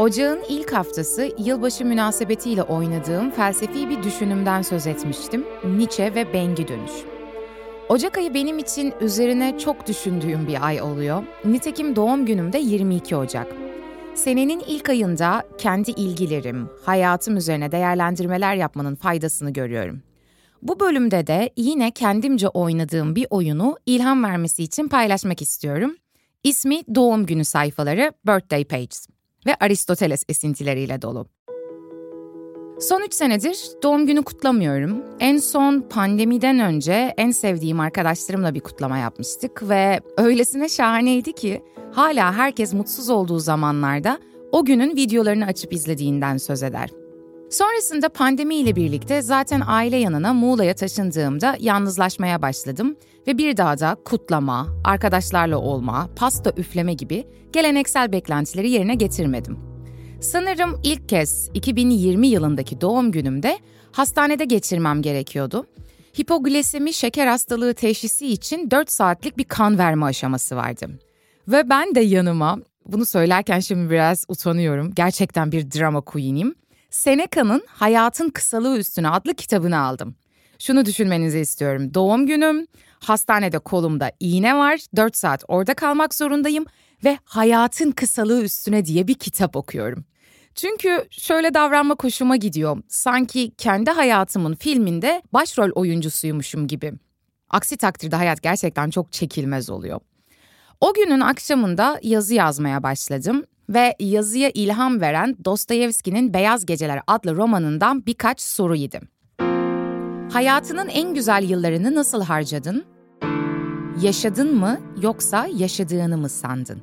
Ocağın ilk haftası yılbaşı münasebetiyle oynadığım felsefi bir düşünümden söz etmiştim. Nietzsche ve Bengi dönüş. Ocak ayı benim için üzerine çok düşündüğüm bir ay oluyor. Nitekim doğum günüm de 22 Ocak. Senenin ilk ayında kendi ilgilerim, hayatım üzerine değerlendirmeler yapmanın faydasını görüyorum. Bu bölümde de yine kendimce oynadığım bir oyunu ilham vermesi için paylaşmak istiyorum. İsmi Doğum Günü Sayfaları Birthday Pages ve Aristoteles esintileriyle dolu. Son 3 senedir doğum günü kutlamıyorum. En son pandemiden önce en sevdiğim arkadaşlarımla bir kutlama yapmıştık ve öylesine şahaneydi ki hala herkes mutsuz olduğu zamanlarda o günün videolarını açıp izlediğinden söz eder. Sonrasında pandemiyle birlikte zaten aile yanına Muğla'ya taşındığımda yalnızlaşmaya başladım ve bir daha da kutlama, arkadaşlarla olma, pasta üfleme gibi geleneksel beklentileri yerine getirmedim. Sanırım ilk kez 2020 yılındaki doğum günümde hastanede geçirmem gerekiyordu. Hipoglisemi şeker hastalığı teşhisi için 4 saatlik bir kan verme aşaması vardı. Ve ben de yanıma, bunu söylerken şimdi biraz utanıyorum, gerçekten bir drama queen'im. Seneca'nın Hayatın Kısalığı Üstüne adlı kitabını aldım. Şunu düşünmenizi istiyorum. Doğum günüm, hastanede kolumda iğne var, 4 saat orada kalmak zorundayım ve Hayatın Kısalığı Üstüne diye bir kitap okuyorum. Çünkü şöyle davranma hoşuma gidiyor. Sanki kendi hayatımın filminde başrol oyuncusuymuşum gibi. Aksi takdirde hayat gerçekten çok çekilmez oluyor. O günün akşamında yazı yazmaya başladım ve yazıya ilham veren Dostoyevski'nin Beyaz Geceler adlı romanından birkaç soru yedim. Hayatının en güzel yıllarını nasıl harcadın? Yaşadın mı yoksa yaşadığını mı sandın?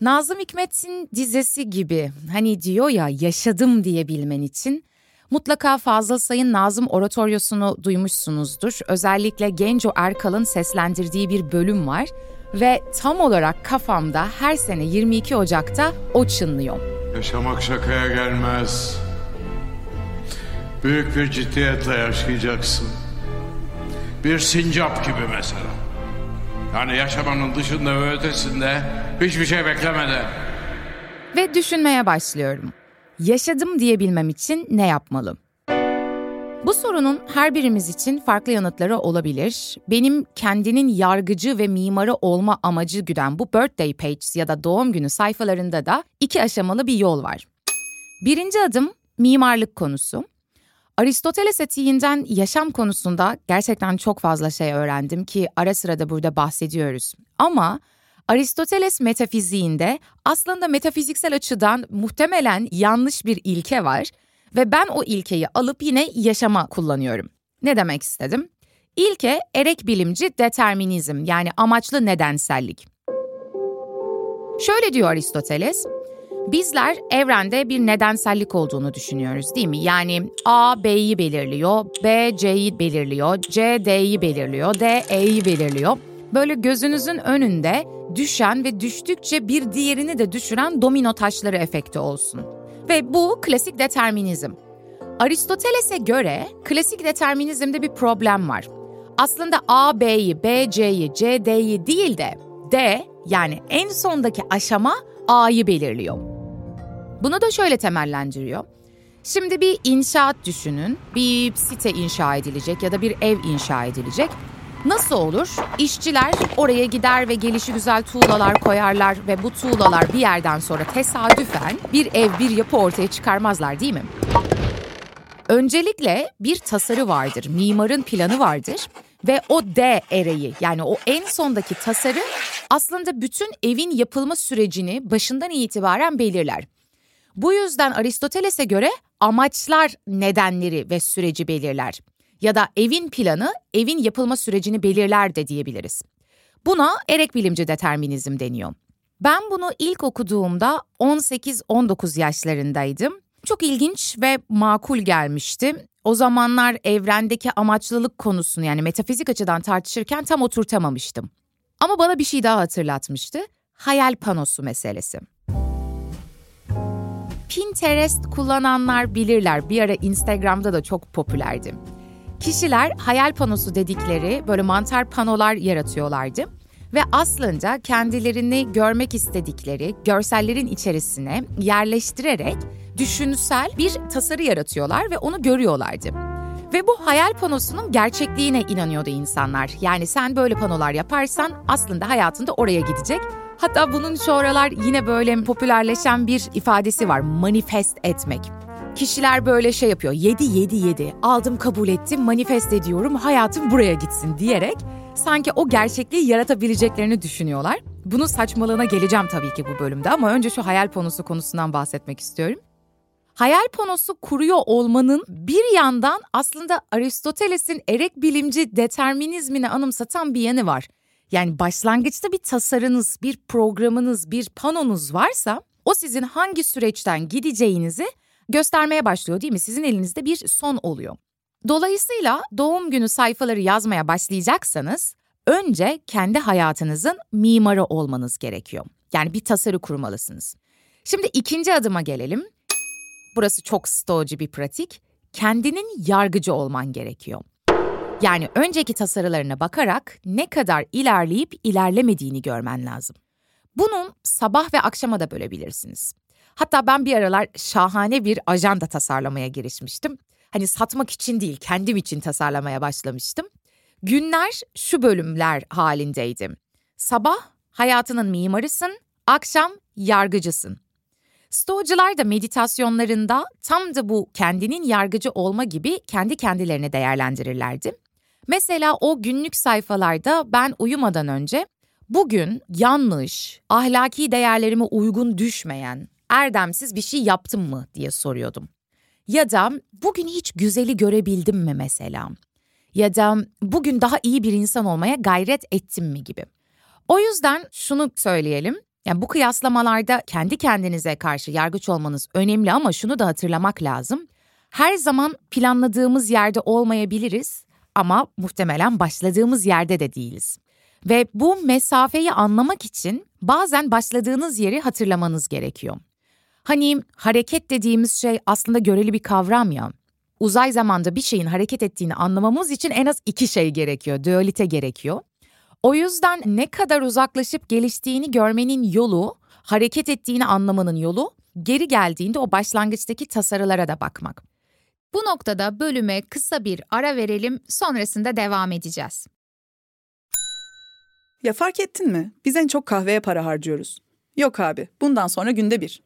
Nazım Hikmet'in dizesi gibi hani diyor ya yaşadım diyebilmen için mutlaka Fazıl Say'ın Nazım Oratoryosunu duymuşsunuzdur. Özellikle Genco Erkal'ın seslendirdiği bir bölüm var ve tam olarak kafamda her sene 22 Ocak'ta o çınlıyor. Yaşamak şakaya gelmez. Büyük bir ciddiyetle yaşayacaksın. Bir sincap gibi mesela. Yani yaşamanın dışında ve ötesinde hiçbir şey beklemeden. Ve düşünmeye başlıyorum. Yaşadım diyebilmem için ne yapmalım? Bu sorunun her birimiz için farklı yanıtları olabilir. Benim kendinin yargıcı ve mimarı olma amacı güden bu birthday pages ya da doğum günü sayfalarında da iki aşamalı bir yol var. Birinci adım mimarlık konusu. Aristoteles etiğinden yaşam konusunda gerçekten çok fazla şey öğrendim ki ara sıra da burada bahsediyoruz. Ama Aristoteles metafiziğinde aslında metafiziksel açıdan muhtemelen yanlış bir ilke var ve ben o ilkeyi alıp yine yaşama kullanıyorum. Ne demek istedim? İlke erek bilimci determinizm yani amaçlı nedensellik. Şöyle diyor Aristoteles, Bizler evrende bir nedensellik olduğunu düşünüyoruz değil mi? Yani A B'yi belirliyor, B C'yi belirliyor, C D'yi belirliyor, D E'yi belirliyor. Böyle gözünüzün önünde düşen ve düştükçe bir diğerini de düşüren domino taşları efekti olsun. Ve bu klasik determinizm. Aristoteles'e göre klasik determinizmde bir problem var. Aslında A, B'yi, B, C'yi, C, D'yi değil de D yani en sondaki aşama A'yı belirliyor. Bunu da şöyle temellendiriyor. Şimdi bir inşaat düşünün. Bir site inşa edilecek ya da bir ev inşa edilecek. Nasıl olur? İşçiler oraya gider ve gelişi güzel tuğlalar koyarlar ve bu tuğlalar bir yerden sonra tesadüfen bir ev, bir yapı ortaya çıkarmazlar değil mi? Öncelikle bir tasarı vardır, mimarın planı vardır Ve o D ereği yani o en sondaki tasarı aslında bütün evin yapılma sürecini başından itibaren belirler. Bu yüzden Aristoteles'e göre amaçlar nedenleri ve süreci belirler. Ya da evin planı evin yapılma sürecini belirler de diyebiliriz. Buna erek bilimci determinizm deniyor. Ben bunu ilk okuduğumda 18-19 yaşlarındaydım. Çok ilginç ve makul gelmişti. O zamanlar evrendeki amaçlılık konusunu yani metafizik açıdan tartışırken tam oturtamamıştım. Ama bana bir şey daha hatırlatmıştı. Hayal panosu meselesi. Pinterest kullananlar bilirler. Bir ara Instagram'da da çok popülerdi. Kişiler hayal panosu dedikleri böyle mantar panolar yaratıyorlardı ve aslında kendilerini görmek istedikleri görsellerin içerisine yerleştirerek düşünsel bir tasarı yaratıyorlar ve onu görüyorlardı. Ve bu hayal panosunun gerçekliğine inanıyordu insanlar. Yani sen böyle panolar yaparsan aslında hayatında oraya gidecek. Hatta bunun şu aralar yine böyle popülerleşen bir ifadesi var. Manifest etmek. Kişiler böyle şey yapıyor. 7 7 7. Aldım kabul ettim. Manifest ediyorum. Hayatım buraya gitsin diyerek sanki o gerçekliği yaratabileceklerini düşünüyorlar. Bunun saçmalığına geleceğim tabii ki bu bölümde ama önce şu hayal panosu konusundan bahsetmek istiyorum. Hayal panosu kuruyor olmanın bir yandan aslında Aristoteles'in erek bilimci determinizmini anımsatan bir yanı var. Yani başlangıçta bir tasarınız, bir programınız, bir panonuz varsa o sizin hangi süreçten gideceğinizi göstermeye başlıyor değil mi? Sizin elinizde bir son oluyor. Dolayısıyla doğum günü sayfaları yazmaya başlayacaksanız önce kendi hayatınızın mimarı olmanız gerekiyor. Yani bir tasarı kurmalısınız. Şimdi ikinci adıma gelelim. Burası çok stoğcu bir pratik. Kendinin yargıcı olman gerekiyor. Yani önceki tasarılarına bakarak ne kadar ilerleyip ilerlemediğini görmen lazım. Bunun sabah ve akşama da bölebilirsiniz. Hatta ben bir aralar şahane bir ajanda tasarlamaya girişmiştim. Hani satmak için değil, kendim için tasarlamaya başlamıştım. Günler şu bölümler halindeydi. Sabah hayatının mimarısın, akşam yargıcısın. Stoacılar da meditasyonlarında tam da bu kendinin yargıcı olma gibi kendi kendilerini değerlendirirlerdi. Mesela o günlük sayfalarda ben uyumadan önce bugün yanlış, ahlaki değerlerime uygun düşmeyen, erdemsiz bir şey yaptım mı diye soruyordum. Ya da bugün hiç güzeli görebildim mi mesela? Ya da bugün daha iyi bir insan olmaya gayret ettim mi gibi. O yüzden şunu söyleyelim. Yani bu kıyaslamalarda kendi kendinize karşı yargıç olmanız önemli ama şunu da hatırlamak lazım. Her zaman planladığımız yerde olmayabiliriz ama muhtemelen başladığımız yerde de değiliz. Ve bu mesafeyi anlamak için bazen başladığınız yeri hatırlamanız gerekiyor. Hani hareket dediğimiz şey aslında göreli bir kavram ya. Uzay zamanda bir şeyin hareket ettiğini anlamamız için en az iki şey gerekiyor, dualite gerekiyor. O yüzden ne kadar uzaklaşıp geliştiğini görmenin yolu, hareket ettiğini anlamanın yolu, geri geldiğinde o başlangıçtaki tasarılara da bakmak. Bu noktada bölüme kısa bir ara verelim, sonrasında devam edeceğiz. Ya fark ettin mi? Biz en çok kahveye para harcıyoruz. Yok abi, bundan sonra günde bir.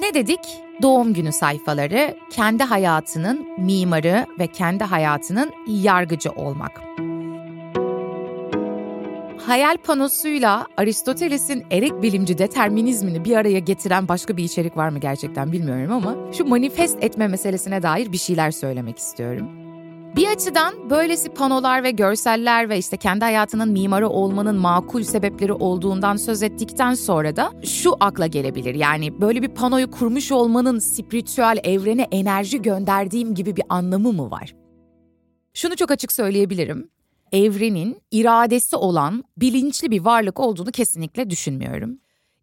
Ne dedik? Doğum günü sayfaları, kendi hayatının mimarı ve kendi hayatının yargıcı olmak. Hayal panosuyla Aristoteles'in erek bilimci determinizmini bir araya getiren başka bir içerik var mı gerçekten bilmiyorum ama şu manifest etme meselesine dair bir şeyler söylemek istiyorum. Bir açıdan böylesi panolar ve görseller ve işte kendi hayatının mimarı olmanın makul sebepleri olduğundan söz ettikten sonra da şu akla gelebilir. Yani böyle bir panoyu kurmuş olmanın spiritüel evrene enerji gönderdiğim gibi bir anlamı mı var? Şunu çok açık söyleyebilirim. Evrenin iradesi olan bilinçli bir varlık olduğunu kesinlikle düşünmüyorum.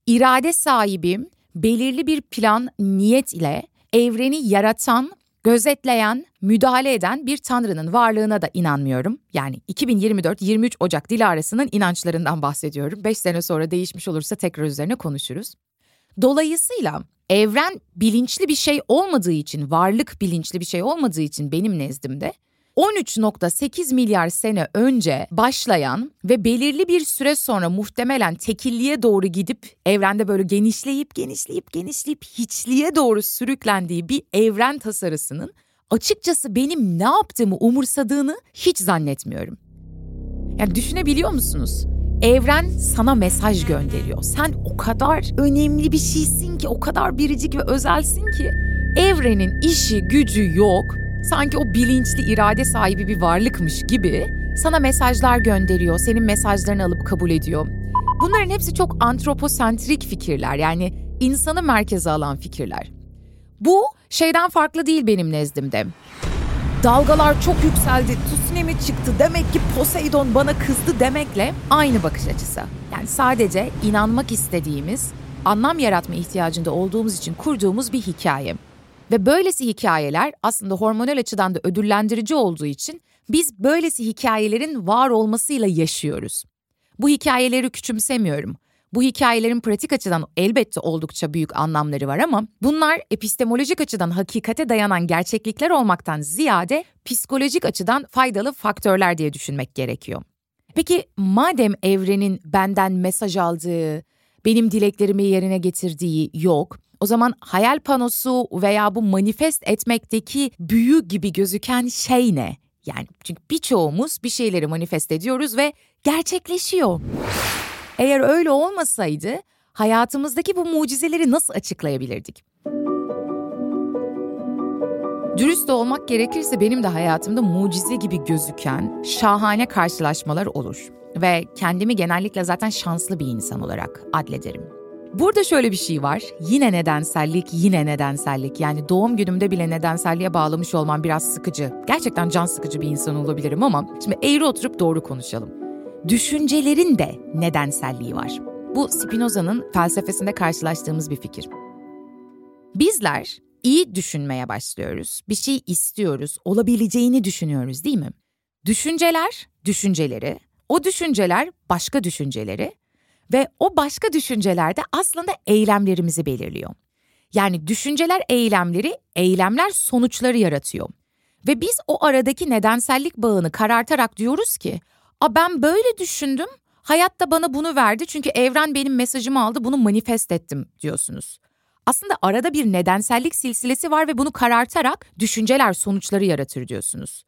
İrade sahibim belirli bir plan, niyet ile evreni yaratan gözetleyen, müdahale eden bir tanrının varlığına da inanmıyorum. Yani 2024-23 Ocak Dilara'sının inançlarından bahsediyorum. 5 sene sonra değişmiş olursa tekrar üzerine konuşuruz. Dolayısıyla evren bilinçli bir şey olmadığı için, varlık bilinçli bir şey olmadığı için benim nezdimde 13.8 milyar sene önce başlayan ve belirli bir süre sonra muhtemelen tekilliğe doğru gidip evrende böyle genişleyip genişleyip genişleyip hiçliğe doğru sürüklendiği bir evren tasarısının açıkçası benim ne yaptığımı umursadığını hiç zannetmiyorum. Yani düşünebiliyor musunuz? Evren sana mesaj gönderiyor. Sen o kadar önemli bir şeysin ki, o kadar biricik ve özelsin ki evrenin işi gücü yok sanki o bilinçli irade sahibi bir varlıkmış gibi sana mesajlar gönderiyor, senin mesajlarını alıp kabul ediyor. Bunların hepsi çok antroposentrik fikirler yani insanı merkeze alan fikirler. Bu şeyden farklı değil benim nezdimde. Dalgalar çok yükseldi, tsunami çıktı demek ki Poseidon bana kızdı demekle aynı bakış açısı. Yani sadece inanmak istediğimiz, anlam yaratma ihtiyacında olduğumuz için kurduğumuz bir hikaye. Ve böylesi hikayeler aslında hormonal açıdan da ödüllendirici olduğu için biz böylesi hikayelerin var olmasıyla yaşıyoruz. Bu hikayeleri küçümsemiyorum. Bu hikayelerin pratik açıdan elbette oldukça büyük anlamları var ama bunlar epistemolojik açıdan hakikate dayanan gerçeklikler olmaktan ziyade psikolojik açıdan faydalı faktörler diye düşünmek gerekiyor. Peki madem evrenin benden mesaj aldığı, benim dileklerimi yerine getirdiği yok, o zaman hayal panosu veya bu manifest etmekteki büyü gibi gözüken şey ne? Yani çünkü birçoğumuz bir şeyleri manifest ediyoruz ve gerçekleşiyor. Eğer öyle olmasaydı hayatımızdaki bu mucizeleri nasıl açıklayabilirdik? Dürüst olmak gerekirse benim de hayatımda mucize gibi gözüken şahane karşılaşmalar olur ve kendimi genellikle zaten şanslı bir insan olarak adlederim. Burada şöyle bir şey var. Yine nedensellik, yine nedensellik. Yani doğum günümde bile nedenselliğe bağlamış olmam biraz sıkıcı. Gerçekten can sıkıcı bir insan olabilirim ama şimdi eğri oturup doğru konuşalım. Düşüncelerin de nedenselliği var. Bu Spinoza'nın felsefesinde karşılaştığımız bir fikir. Bizler iyi düşünmeye başlıyoruz. Bir şey istiyoruz, olabileceğini düşünüyoruz değil mi? Düşünceler, düşünceleri, o düşünceler başka düşünceleri, ve o başka düşüncelerde aslında eylemlerimizi belirliyor. Yani düşünceler eylemleri, eylemler sonuçları yaratıyor. Ve biz o aradaki nedensellik bağını karartarak diyoruz ki, "A ben böyle düşündüm, hayat da bana bunu verdi çünkü evren benim mesajımı aldı, bunu manifest ettim." diyorsunuz. Aslında arada bir nedensellik silsilesi var ve bunu karartarak düşünceler sonuçları yaratır diyorsunuz.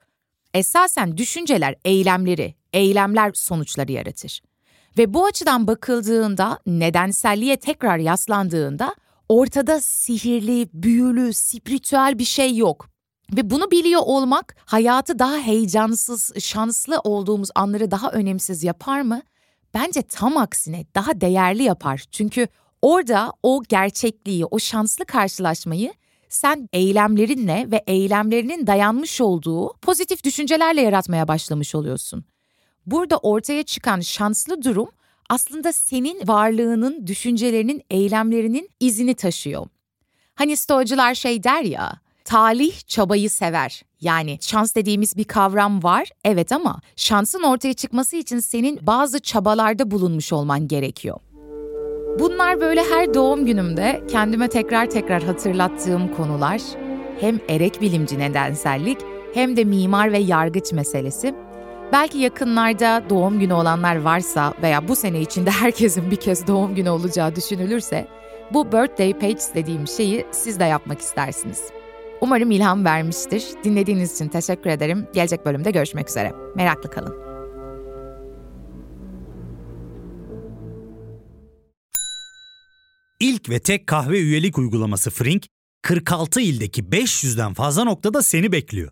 Esasen düşünceler eylemleri, eylemler sonuçları yaratır. Ve bu açıdan bakıldığında, nedenselliğe tekrar yaslandığında ortada sihirli, büyülü, spiritüel bir şey yok. Ve bunu biliyor olmak hayatı daha heyecansız, şanslı olduğumuz anları daha önemsiz yapar mı? Bence tam aksine daha değerli yapar. Çünkü orada o gerçekliği, o şanslı karşılaşmayı sen eylemlerinle ve eylemlerinin dayanmış olduğu pozitif düşüncelerle yaratmaya başlamış oluyorsun. Burada ortaya çıkan şanslı durum aslında senin varlığının, düşüncelerinin, eylemlerinin izini taşıyor. Hani stoacılar şey der ya, talih çabayı sever. Yani şans dediğimiz bir kavram var, evet ama şansın ortaya çıkması için senin bazı çabalarda bulunmuş olman gerekiyor. Bunlar böyle her doğum günümde kendime tekrar tekrar hatırlattığım konular. Hem erek bilimci nedensellik hem de mimar ve yargıç meselesi Belki yakınlarda doğum günü olanlar varsa veya bu sene içinde herkesin bir kez doğum günü olacağı düşünülürse bu birthday page dediğim şeyi siz de yapmak istersiniz. Umarım ilham vermiştir. Dinlediğiniz için teşekkür ederim. Gelecek bölümde görüşmek üzere. Meraklı kalın. İlk ve tek kahve üyelik uygulaması Frink, 46 ildeki 500'den fazla noktada seni bekliyor.